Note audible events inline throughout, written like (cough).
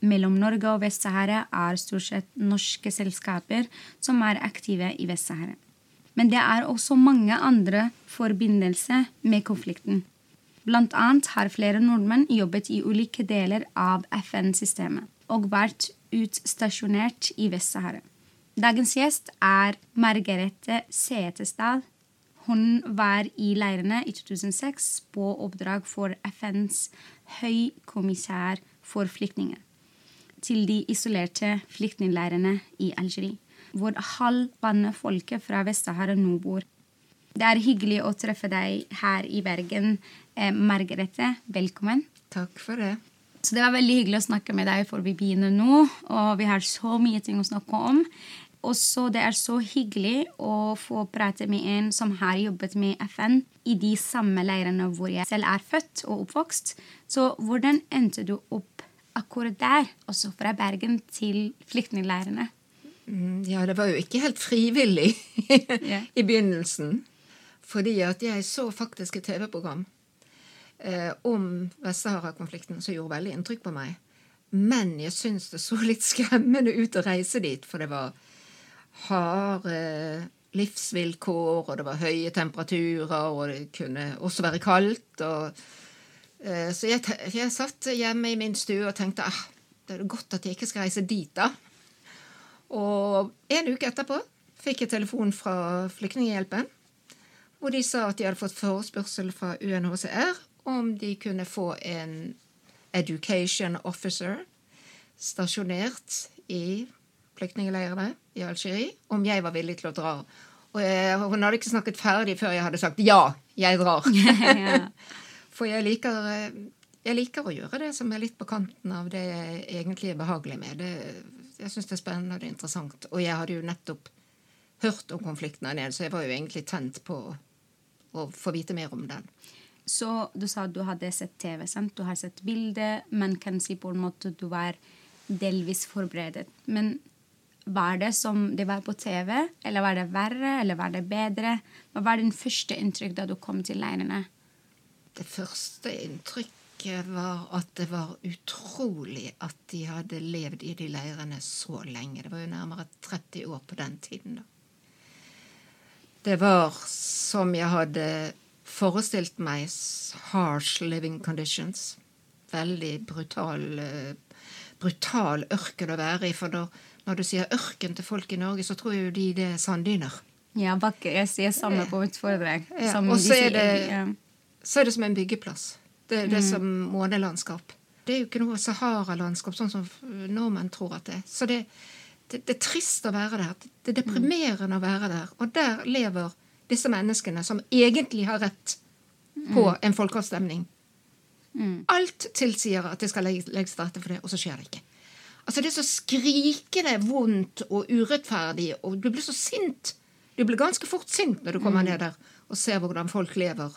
mellom Norge og Vest-Sahara, er stort sett norske selskaper som er aktive i Vest-Sahara. Men det er også mange andre forbindelser med konflikten. Blant annet har flere nordmenn jobbet i ulike deler av FN-systemet og vært utstasjonert i Vest-Sahara. Dagens gjest er Margarete Setesdal. Hun var i leirene i 2006 på oppdrag for FNs høykommissær for flyktninger til de isolerte flyktningleirene i Algerie, hvor halvannet folket fra Vest-Sahara nå bor. Det er hyggelig å treffe deg her i Bergen. Eh, Margrethe, velkommen. Takk for det. Så Det var veldig hyggelig å snakke med deg, for vi begynner nå. Og vi har så mye ting å snakke om. Og så Det er så hyggelig å få prate med en som har jobbet med FN i de samme leirene hvor jeg selv er født og oppvokst. Så hvordan endte du opp akkurat der, også fra Bergen til flyktningleirene? Mm, Ja, det var jo ikke helt frivillig (laughs) i begynnelsen. Fordi at jeg så faktisk et TV-program eh, om Vest-Sahara-konflikten som gjorde veldig inntrykk på meg. Men jeg syns det så litt skremmende ut å reise dit, for det var harde livsvilkår, og det var høye temperaturer, og det kunne også være kaldt. og Så jeg, jeg satt hjemme i min stue og tenkte ah, det er godt at jeg ikke skal reise dit, da. Og en uke etterpå fikk jeg telefon fra Flyktninghjelpen, hvor de sa at de hadde fått forespørsel fra UNHCR om de kunne få en education officer stasjonert i flyktningleirene i Algerie, om jeg var villig til å dra. Og jeg, hun hadde ikke snakket ferdig før jeg hadde sagt ja, jeg drar. (laughs) For jeg liker, jeg liker å gjøre det som er litt på kanten av det jeg egentlig er behagelig med. Det, jeg syns det er spennende og det er interessant. Og jeg hadde jo nettopp hørt om konflikten her nede, så jeg var jo egentlig tent på å få vite mer om den. Så du sa at du hadde sett TV, sant? Du har sett bilder, men kan si på en måte du var delvis forberedt. Men var det som det var på TV, eller var det verre, eller var det bedre? Hva var din første inntrykk da du kom til leirene? Det første inntrykket var at det var utrolig at de hadde levd i de leirene så lenge. Det var jo nærmere 30 år på den tiden, da. Det var som jeg hadde forestilt meg harsh living conditions. Veldig brutal, eh, brutal ørken å være i. For da, når du sier ørken til folk i Norge, så tror jo de det er sanddyner. Ja, bakke. Jeg sier samme på mitt foredrag. Ja, og så er det-. Så er det som en byggeplass. Det er Mm. det som månelandskap. Det er jo ikke noe Sahara-landskap, sånn som nordmenn tror at det er. Så det, det, det er trist å være der. Det er deprimerende å være der. Og der lever disse menneskene som egentlig har rett på en folkeavstemning. Alt tilsier at det skal legges til rette for det, og så skjer det ikke. Altså Det er så skrikende vondt og urettferdig, og du blir så sint. Du blir ganske fort sint når du kommer ned der og ser hvordan folk lever,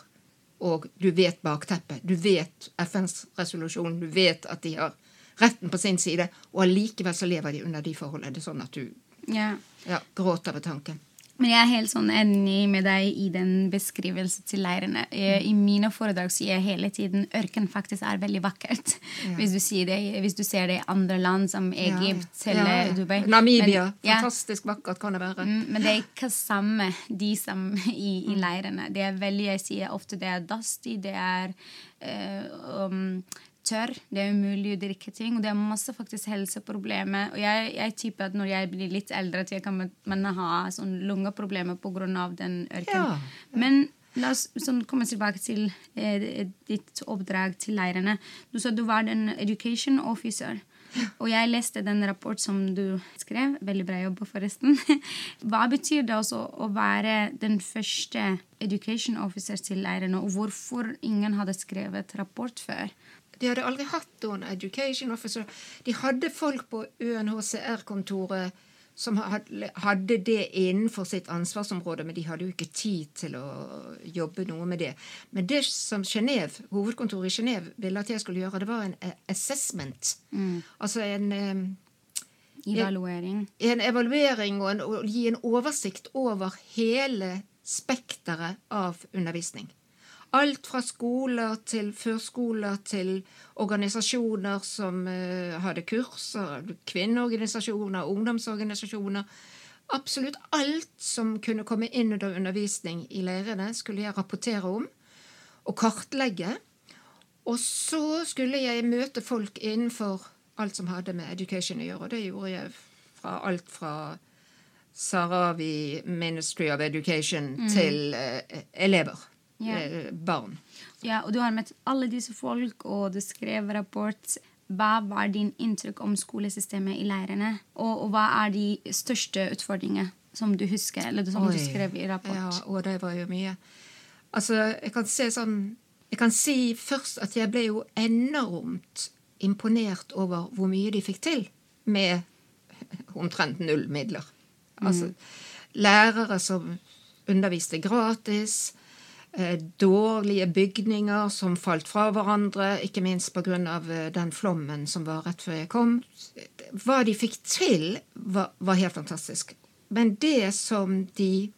og du vet bakteppet. Du vet FNs resolusjon, du vet at de har retten på sin side, og allikevel så lever de under de forholdene. Det er sånn at du yeah. ja, gråter ved tanken. Men jeg er helt sånn enig med deg i den beskrivelsen til leirene. I mine foredrag sier jeg hele tiden ørken faktisk er veldig vakkert. Hvis, du det, hvis du ser det i andre land som Egypt Ja, eller ja, ja. Dubai. Namibia. Men, ja, Fantastisk vakkert kan det være. mm, men det er ikke samme de som (laughs) i, i leirene. Det er veldig, jeg sier ofte det er dusty, det er eh, um, tørr, det er umulig å drikke ting, og det er masse faktisk helseproblemer. Og jeg, jeg tipper at når jeg blir litt eldre, at jeg kan man ha sånn lungeproblemer pga. den ørkenen. Ja. Men la oss sånn, komme tilbake til eh, ditt oppdrag til leirene. Du sa du var en education officer. Og jeg leste den rapport som du skrev. Veldig bra jobb, forresten. (laughs) Hva betyr det også å være den første education officer til leirene, og hvorfor ingen hadde skrevet rapport før? De hadde aldri hatt noen education officer. De hadde folk på UNHCR-kontoret som hadde det innenfor sitt ansvarsområde, men de hadde jo ikke tid til å jobbe noe med det. Men det som Genève, hovedkontoret i Genéve ville at jeg skulle gjøre, det var en assessment. assessment. Altså en eh, Evaluering. en evaluering og, en, og gi en oversikt over hele spekteret av undervisning. Alt fra skoler til førskoler til organisasjoner som uh, hadde kurser, kvinneorganisasjoner, ungdomsorganisasjoner. Absolutt alt som kunne komme inn under undervisning i leirene, skulle jeg rapportere om og kartlegge. Og så skulle jeg møte folk innenfor alt som hadde med education å gjøre. Og det gjorde jeg fra alt fra Sarawi Ministry of Education til uh, elever. Ja. eh, barn. Ja, og du har møtt alle disse folk, og du skrev rapport. Hva var din inntrykk om skolesystemet i leirene? Og, og hva er de største utfordringene som du husker, eller som du skrev i rapport? Ja, og det var jo mye. Altså, jeg kan se sånn Jeg kan si først at jeg ble jo enormt imponert over hvor mye de fikk til med (laughs) omtrent null midler. Altså lærere som underviste gratis. Eh, Dårlige bygninger som falt fra hverandre, ikke minst pga. den flommen som var rett før jeg kom. Hva de fikk til, var, var helt fantastisk. Men det som de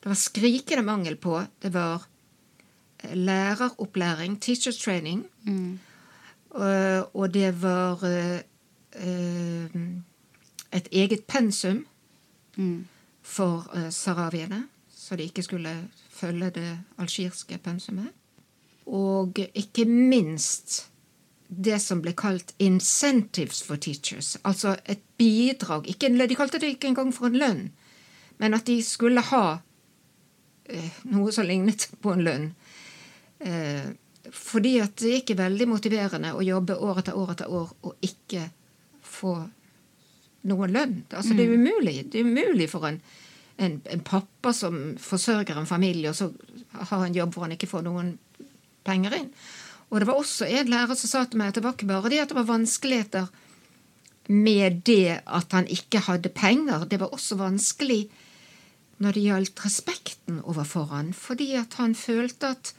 det var skrikende mangel på, det var eh, læreropplæring, teachers training, og, og det var uh, eh, et eget pensum Mm. for uh, sahrawiene, så de ikke skulle følge det algirske pensumet. Og ikke minst det som ble kalt 'incentives for teachers', altså et bidrag. Ikke, en de kalte det ikke engang for en lønn, men at de skulle ha eh, noe som lignet på en lønn. Eh, fordi at det er ikke veldig motiverende å jobbe år etter år etter år og ikke få noen lønn. Altså, Det er umulig. Det er umulig for en, en, en pappa som forsørger en familie, og så har en jobb hvor han ikke får noen penger inn. Og det var også en lærer som sa til meg at det var ikke bare det at det var vanskeligheter med det at han ikke hadde penger. Det var også vanskelig når det gjaldt respekten overfor han, fordi at han følte at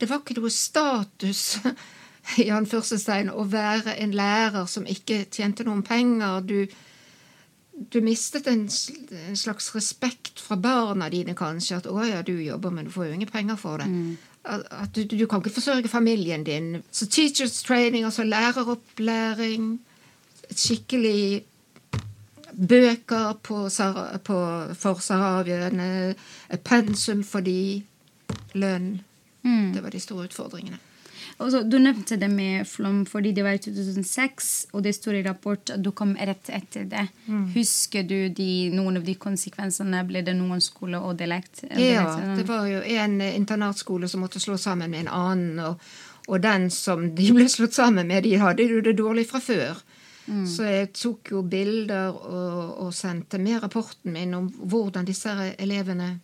det var ikke noe status (laughs) i anførselstegn å være en lærer som ikke tjente noen penger. Du, du mistet en, en slags respekt fra barna dine, kanskje. At 'å ja, du jobber, men du får jo ingen penger for det'. At, at du, du kan ikke forsørge familien din. Så teachers training, altså læreropplæring, skikkelig bøker på, på, for sahrawiene, pensum for de, lønn. Det var de store utfordringene. Og så, du nevnte det med flom fordi det var i 2006, og det står i rapport at du kom rett etter det. Husker du de, noen av de konsekvensene? Ble det noen skole ødelagt? Ja, det var jo en internatskole som måtte slå sammen med en annen, og, og den som de ble slått sammen med, de hadde jo det dårlig fra før. Så jeg tok jo bilder og, og sendte med rapporten min om hvordan disse elevene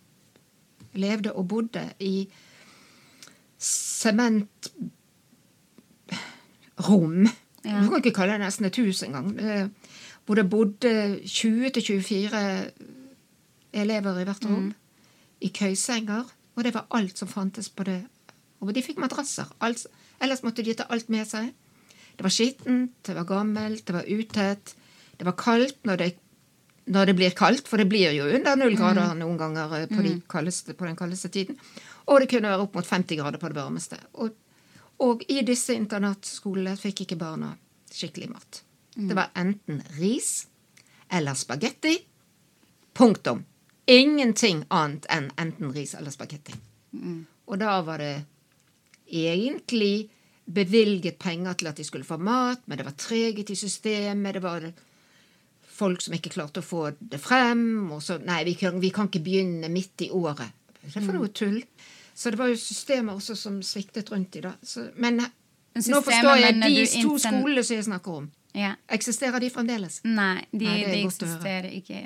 levde og bodde i sementrom. Ja. Du kan ikke kalle det nesten et hus engang. eh, Hvor det bodde 20-24 elever i hvert rom. I køysenger. Og det var alt som fantes på det. Og de fikk madrasser. Alt, ellers måtte de ta alt med seg. Det var skittent, det var gammelt, det var utett. Det var kaldt når det, når det blir kaldt, for det blir jo under null grader noen ganger eh, på, de kaldeste, på den kaldeste tiden. Og det kunne være opp mot 50 grader på det varmeste. Og, og i disse internatskolene fikk ikke barna skikkelig mat. Det var enten ris eller spagetti. Punktum. Ingenting annet enn enten ris eller spagetti. Og da var det egentlig bevilget penger til at de skulle få mat, men det var treghet i systemet. det var folk som ikke klarte å få det frem. Og så Nei, vi kan, vi kan ikke begynne midt i året. Det er for noe tull. Så det var jo systemet også som sviktet rundt i. Så, men nå systemet forstår jeg de to skolene som jeg snakker om. Ja. Eksisterer de fremdeles? Nei, de, Nei, de eksisterer ikke,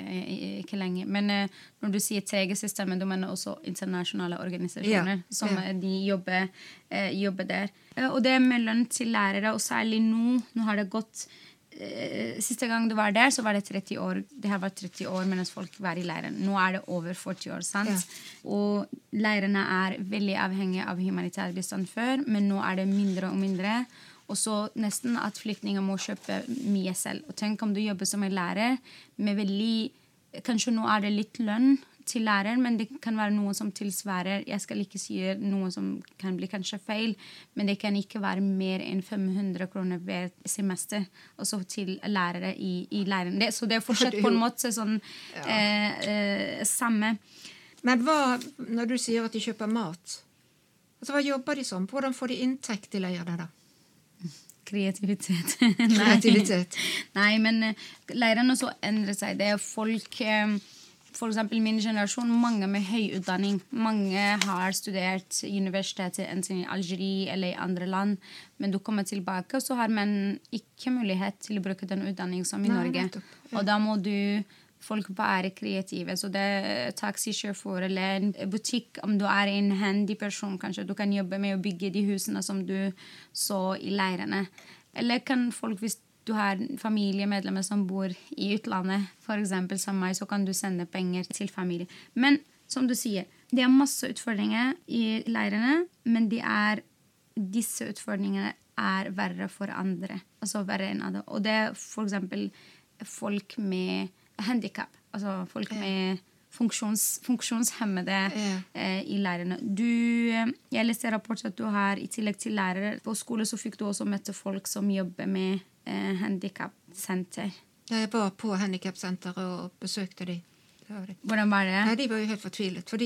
ikke lenger. Men uh, når du sier TG-systemet, du mener også internasjonale organisasjoner Ja, som ja. eh, de jobber, uh, jobber der. Uh, og det med lønn til lærere, og særlig nå, nå har det gått eh, Siste gang du var der, så var det 30 år. Det her var 30 år mens folk var i leiren. Nå er det over 40 år. sant? Ja. Og leirene er veldig avhengige av humanitær bistand før, men nå er det mindre og mindre. Og så nesten at flyktninger må kjøpe mye selv. Og tenk om du jobber som en lærer med veldig Kanskje nå er det litt lønn til læreren, men det kan være noe som tilsvarer Jeg skal ikke si noe som kan bli kanskje feil, men det kan ikke være mer enn 500 kroner hvert semester også til lærere i, i leiren. Det, så det er fortsatt på en måte sånn eh, eh, samme. Men hva, når du sier at de kjøper mat, altså hva jobber de som? Hvordan får de inntekt i det? da? Kreativitet. (laughs) Kreativitet. Nei, men eh, leirene også endrer seg. Det er folk For eksempel min generasjon, mange med høy utdanning. Mange har studert i universitetet enten i Algerie eller i andre land. Men du kommer tilbake, så har man ikke mulighet til å bruke den utdanningen som i Nei, Norge. Ja. Og da må du folk være kreative. Så det er taxisjåfør eller en butikk, om du er en handy person, kanskje du kan jobbe med å bygge de husene som du så i leirene. Eller kan folk, hvis du har familiemedlemmer som bor i utlandet, f.eks. som meg, så kan du sende penger til familie. Men som du sier, det er masse utfordringer i leirene, men de er, disse utfordringene er verre for andre. Altså verre enn andre. Og det er f.eks. folk med handikap. Altså folk med funksjons, funksjonshemmede Ja. eh, i leirene. Du, eh, jeg leste i rapport at du har i tillegg til lærere på skole, så fikk du også møte folk som jobber med eh, handikapsenter. Jeg var på handikapsenteret og besøkte de. Hvordan var det? Nei, De var jo helt fortvilet. For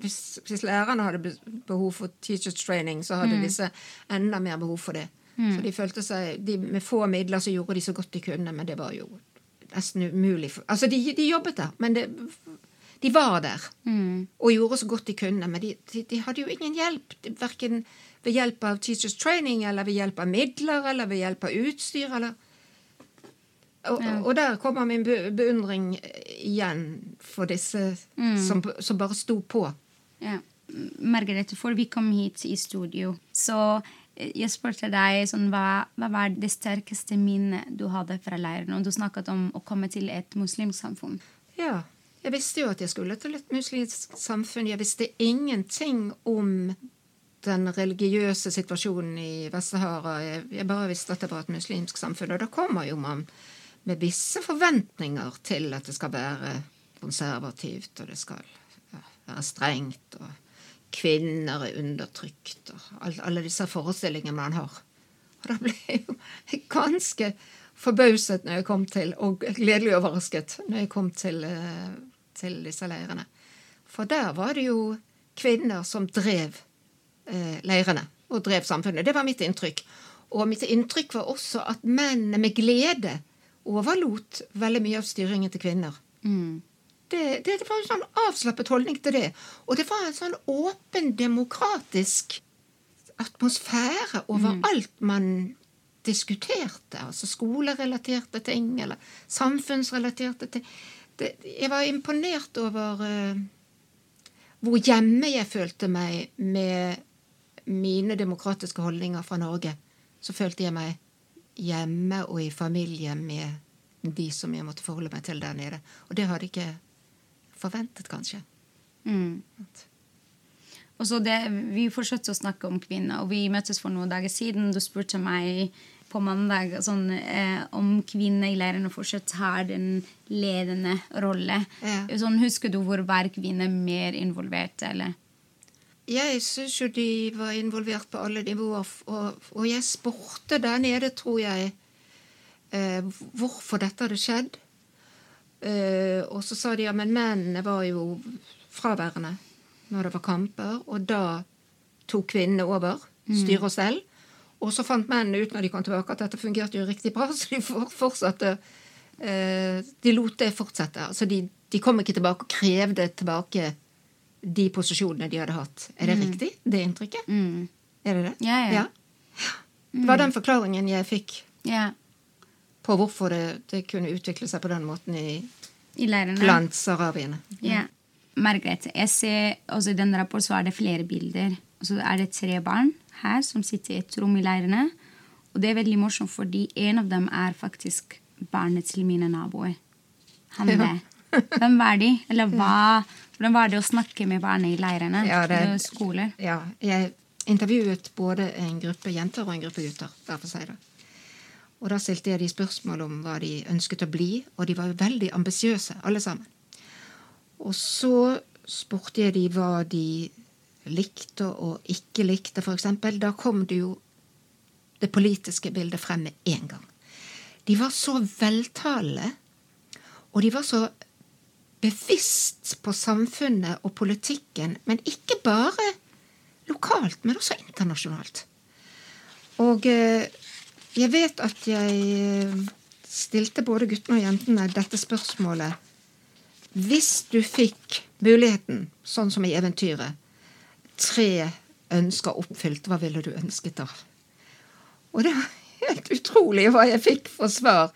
hvis, hvis lærerne hadde behov for teachers training, så hadde disse enda mer behov for det. Så de følte seg, de, Med få midler så gjorde de så godt de kunne, men det var jo nesten umulig. For, altså, de, de jobbet der, men det, de var der og gjorde så godt de kunne. Men de, de, de hadde jo ingen hjelp. Verken ved hjelp av teachers training eller ved hjelp av midler eller ved hjelp av utstyr. eller... Og, og der kommer min beundring igjen for disse som, som bare sto på. Ja. Margrethe, før vi kom hit i studio, så eh, jeg spurte deg sånn, hva, hva var det sterkeste minnet du hadde fra leiren? Og du snakket om å komme til et muslimsk samfunn. Ja. Jeg visste jo at jeg skulle til et muslimsk samfunn. Jeg visste ingenting om den religiøse situasjonen i Vest-Sahara. Jeg, bare visste at det var et muslimsk samfunn. Og da kommer jo man med visse forventninger til at det skal være konservativt, og det skal være strengt, og kvinner er undertrykt, og all, alle disse forestillingene man har. Og da ble jeg jo ganske forbauset når jeg kom til, og gledelig overrasket når jeg kom til, eh, til disse leirene. For der var det jo kvinner som drev eh, leirene og drev samfunnet. Det var mitt inntrykk. Og mitt inntrykk var også at mennene med glede overlot veldig mye av styringen til kvinner. Det, det, det var en sånn avslappet holdning til det. Og det var en sånn åpen, demokratisk atmosfære over alt man diskuterte. Altså skolerelaterte ting, eller samfunnsrelaterte ting. Det, jeg var imponert over uh, hvor hjemme jeg følte meg med mine demokratiske holdninger fra Norge. Så følte jeg meg hjemme og i familie med de som jeg måtte forholde meg til der nede. Og det hadde jeg ikke forventet, kanskje. Mm. Det, Vi fortsatte å snakke om kvinner, og vi møttes for noen dager siden. Du spurte meg på mandag sånn, eh, om kvinner i leirene fortsatt har den ledende rolle. Ja. Sånn, husker du hvor hver kvinne er mer involvert? eller? Jeg syns jo de var involvert på alle nivåer, og, og jeg spurte der nede, tror jeg, eh, hvorfor dette hadde skjedd. Eh, og så sa de ja, men mennene var jo fraværende når det var kamper, og da tok kvinnene over, styrer og stell. Og så fant mennene ut når de kom tilbake at dette fungerte jo riktig bra, (laughs) så de fortsatte eh, De lot det fortsette. Altså de, de kom ikke tilbake og krevde tilbake de posisjonene de hadde hatt. Er det riktig, det inntrykket? Mm. Er det det? Ja, ja. Det var den forklaringen jeg fikk Ja, på hvorfor det, det kunne utvikle seg på den måten i, I blant blant sahrawiene. Ja. Margrethe, jeg ser også i denne rapporten så er det flere bilder. Og så er det tre barn her som sitter i et rom i leirene. Og det er veldig morsomt, fordi en av dem er faktisk barnet til mine naboer. Han Ja. det. Hvem var de? Eller hva? Hvordan var det å snakke med barna i leirene? Ja, det- skoler? Ja, jeg intervjuet både en gruppe jenter og en gruppe gutter. Derfor sier jeg det. Og da stilte jeg de spørsmål om hva de ønsket å bli, og de var veldig ambisiøse, alle sammen. Og så spurte jeg de hva de likte og ikke likte, eksempel. Da kom det jo det politiske bildet frem med en gang. De var så veltalende, og de var så bevisst på samfunnet og politikken, men ikke bare lokalt, men også internasjonalt. Og eh, jeg vet at jeg eh, stilte både guttene og jentene dette spørsmålet. Hvis du fikk muligheten, sånn som i eventyret, tre ønsker oppfylt, hva ville du ønsket da? Og det var helt utrolig hva jeg fikk for svar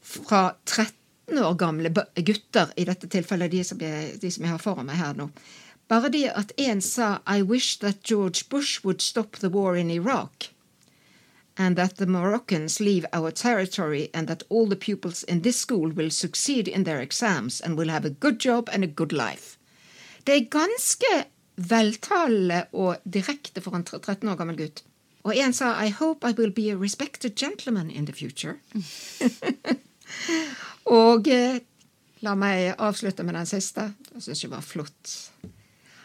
fra 13 år gamle gutter, i dette tilfellet de som jeg, de som jeg har foran meg her nå. Bare det at en sa I wish that George Bush would stop the war in Iraq. And that the Moroccans leave our territory, and that all the pupils in this school will succeed in their exams and will have a good job and a good life. Det er ganske veltalende og direkte for en 13 år gammel gutt. Og en sa I hope I will be a respected gentleman in the future. (laughs) og eh, la meg avslutte med den siste. Det syns jeg var flott.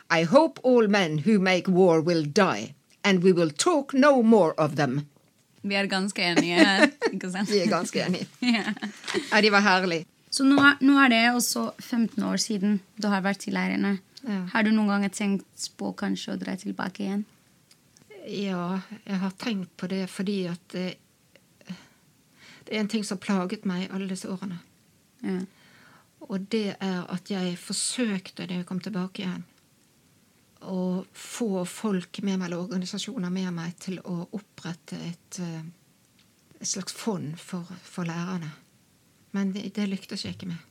I hope all men who make war will die, and we will talk no more of them. Vi er ganske enige her, ikke sant? Vi er ganske enige. (laughs) ja. Ja, de var herlige. Så nå er, nå er det også 15 år siden du har vært i leirene. Ja. Har du noen gang tenkt på kanskje å dra tilbake igjen? Ja, jeg har tenkt på det fordi at det, det er en ting som har plaget meg alle disse årene. Ja. Og det er at jeg forsøkte, da jeg kom tilbake igjen, å få folk med meg, eller organisasjoner med meg, til å opprette et, eh, et slags fond for, for lærerne. Men det, det lyktes jeg ikke med.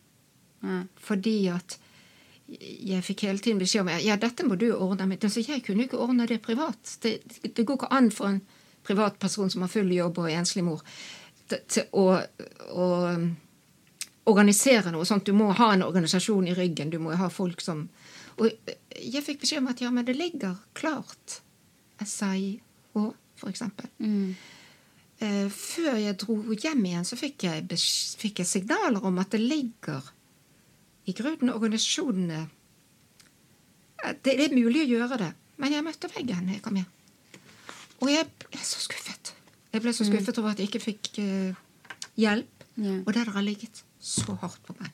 Ja. Fordi at jeg fikk hele tiden beskjed om ja, dette må du ordne. Men altså, jeg kunne ikke ordne det privat. Det, det går ikke an for en privatperson som har full jobb og er enslig mor, til, til å, å um, organisere noe sånt. Du må ha en organisasjon i ryggen. Du må ha folk som Og jeg fikk beskjed om at ja, men det ligger klart. SIH, eksempel. Mm. Eh, før jeg dro hjem igjen, så fikk jeg, fikk jeg signaler om at det ligger i grunnen organisasjonene Eh, Det det er mulig å gjøre det, men jeg møtte veggen da jeg kom hjem. Og jeg ble så skuffet. Jeg ble så skuffet over at jeg ikke fikk uh, hjelp. Yeah. Og det har ligget så hardt på meg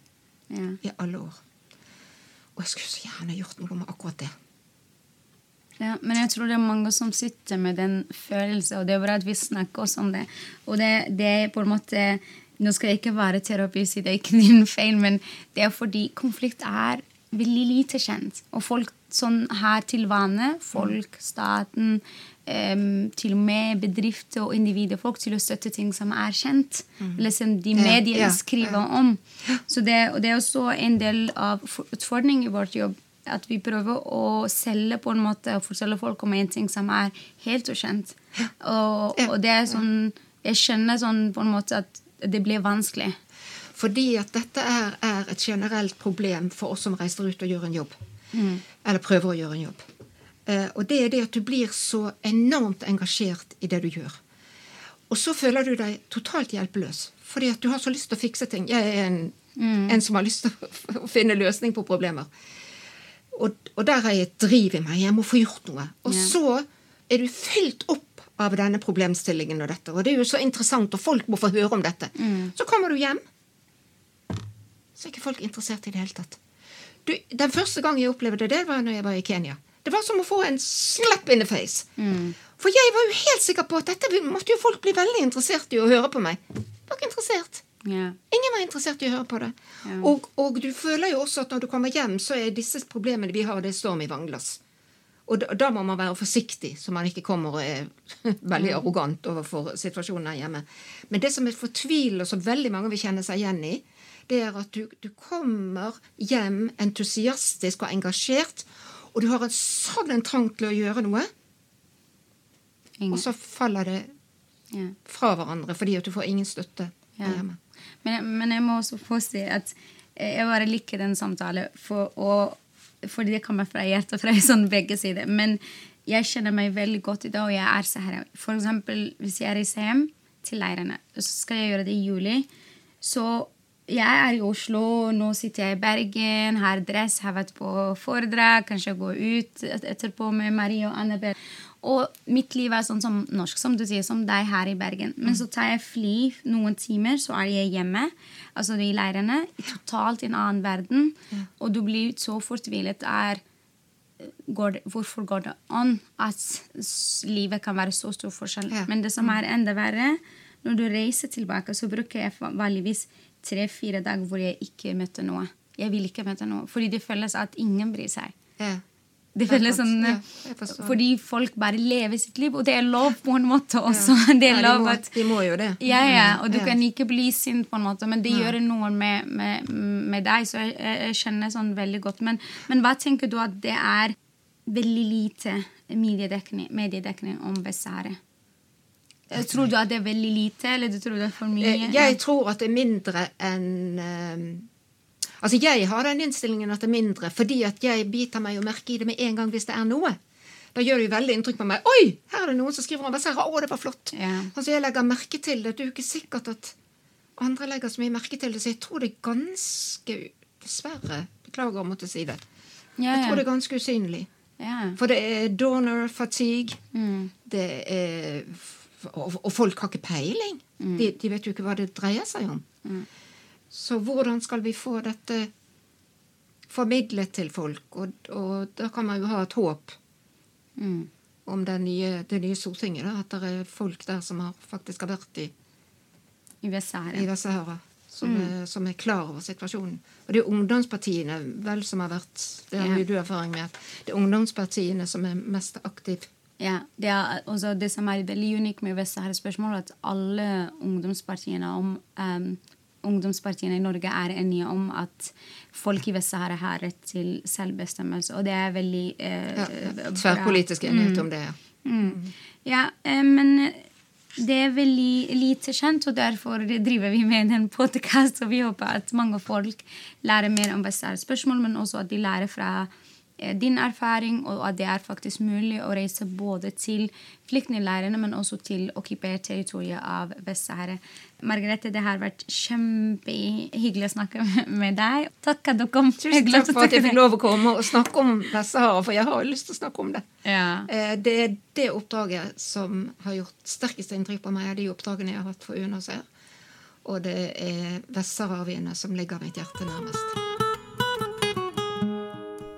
yeah. i alle år. Og jeg skulle så gjerne gjort noe med akkurat det. Ja, men jeg tror det er mange som sitter med den følelsen, og det er bra at vi snakker også om det. Og det, det er på en måte Nå skal jeg ikke være terapist, det er ikke (laughs) din feil, men det er fordi konflikt er veldig lite kjent. Og folk sånn her til vane, folk, staten, til og med bedrifter og individer, folk til å støtte ting som er kjent, eller som de Ja, mediene ja, skriver om. Så det, det er også en del av utfordringen i vårt jobb at vi prøver å selge på en måte og fortelle folk om en ting som er helt ukjent. Og, og det er sånn Jeg skjønner sånn på en måte at det blir vanskelig. Fordi at dette er, er et generelt problem for oss som reiser ut og gjør en jobb. Eller prøver å gjøre en jobb. Eh, og det er det at du blir så enormt engasjert i det du gjør. Og så føler du deg totalt hjelpeløs. Fordi at du har så lyst til å fikse ting. Jeg er en, en som har lyst til å, finne løsning på problemer. Og, og der har jeg et driv i meg. Jeg må få gjort noe. Og Ja. så er du fylt opp av denne problemstillingen og dette. Og det er jo så interessant, og folk må få høre om dette. Så kommer du hjem, så er ikke folk interessert i det hele tatt. Du, den første gang jeg opplevde det, var når jeg var i Kenya. Det var som å få en slap in the face. For jeg var jo helt sikker på at dette måtte jo folk bli veldig interessert i å høre på meg. Var ikke interessert. Yeah. Ingen var interessert i å høre på det. Yeah. Og, og du føler jo også at når du kommer hjem, så er disse problemene vi har, det er storm i vannglass. Og da, da må man være forsiktig, så man ikke kommer og er (laughs) veldig arrogant overfor situasjonen her hjemme. Men det som er fortvilende, og som veldig mange vil kjenne seg igjen i, det er at du, du kommer hjem entusiastisk og engasjert, og du har en sånn en trang til å gjøre noe, Ingen. og så faller det Ja. fra hverandre fordi at du får ingen støtte Ja. hjemme. Men, men jeg må også få si at jeg bare liker den samtalen, for, og, fordi det kommer fra hjertet, fra (laughs) sånn begge sider. Men jeg kjenner meg veldig godt i dag, og jeg er så her. For eksempel hvis jeg reiser hjem til leirene, så skal jeg gjøre det i juli. Så jeg er i Oslo, nå sitter jeg i Bergen, har dress, har vært på foredrag, kanskje gå ut etterpå med Marie og Annabelle. Og mitt liv er sånn som norsk, som du sier, som deg her i Bergen. Men så tar jeg fly noen timer, så er jeg hjemme. Altså i leirene. Totalt i en annen verden. Og du blir så fortvilet. Er, går hvorfor går det an at livet kan være så stor forskjell? Men det som er enda verre, når du reiser tilbake, så bruker jeg vanligvis tre-fire dager hvor jeg ikke møter noe. Jeg vil ikke møte noe. Fordi det føles at ingen bryr seg. Yeah. Det føles sånn yeah. Fordi folk bare lever sitt liv, og det er lov på en måte også. (laughs) Det Ja, er de, lov må, at de må jo det. ja, ja, og du kan ikke bli sint, på en måte, men det gjør noe med, med, med deg. Så jeg jeg kjenner sånn veldig godt. Men, men hva tenker du at det er veldig lite mediedekning, mediedekning om Vest-Sahara? Eh, Tror du at det er veldig lite, eller du tror det er for mye? Eh, Jeg tror at det er mindre enn eh, Altså, jeg har den innstillingen at det er mindre, fordi at jeg biter meg jo merke i det med en gang hvis det er noe. Da gjør det jo veldig inntrykk på meg. Oi, her er det noen som skriver om Vest-Sahara. Å, det var flott. Ja. Altså, jeg legger merke til det. Det er jo ikke sikkert at andre legger så mye merke til det, så jeg tror det er ganske Dessverre. Beklager å måtte si det. Ja, Jeg tror det er ganske usynlig. ja. For det er donor fatigue. Mm. Det er, og, og folk har ikke peiling. De, de vet jo ikke hva det dreier seg om. Så hvordan skal vi få dette formidlet til folk? Og, og da kan man jo ha et håp Mm. om det nye, det nye Stortinget. Da, at det er folk der som har, faktisk har vært i, I Vest-Sahara. Som, er, som er klar over situasjonen. Og det er ungdomspartiene vel som har vært Det har Ja. du erfaring med. Det er ungdomspartiene som er mest aktive. Ja, det, er, også det som er veldig unikt med Vest-Sahara-spørsmålet, at alle ungdomspartiene, om, um, ungdomspartiene i Norge er enige om at folk i Vest-Sahara har rett til selvbestemmelse. Og det er veldig uh, Ja, bra. tverrpolitisk enighet om det. ja. Mm. Ja, uh, men det er veldig lite kjent, og derfor driver vi med en podkast. Og vi håper at mange folk lærer mer om Vest-Sahara-spørsmål, men også at de lærer fra eh, din erfaring, og at det er faktisk mulig å reise både til flyktningleirene, men også til okkupert territorium av Vest-Sahara. Margrethe, det har vært kjempehyggelig å snakke (laughs) med deg. Takk at du kom. Tusen takk for at jeg fikk lov å komme og snakke om Vest-Sahara, for jeg har lyst til å snakke om det. Ja. Eh, Det er det oppdraget som har gjort sterkest inntrykk på meg, av de oppdragene jeg har hatt for UNHCR. Og det er vestsaharawiene som ligger mitt hjerte nærmest.